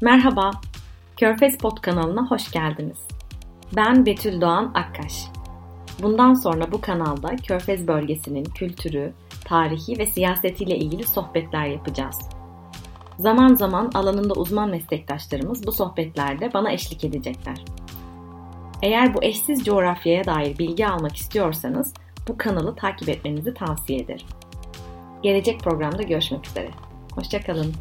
Merhaba, Körfez Pod kanalına hoş geldiniz. Ben Betül Doğan Akkaş. Bundan sonra bu kanalda Körfez bölgesinin kültürü, tarihi ve siyasetiyle ilgili sohbetler yapacağız. Zaman zaman alanında uzman meslektaşlarımız bu sohbetlerde bana eşlik edecekler. Eğer bu eşsiz coğrafyaya dair bilgi almak istiyorsanız bu kanalı takip etmenizi tavsiye ederim. Gelecek programda görüşmek üzere. Hoşçakalın.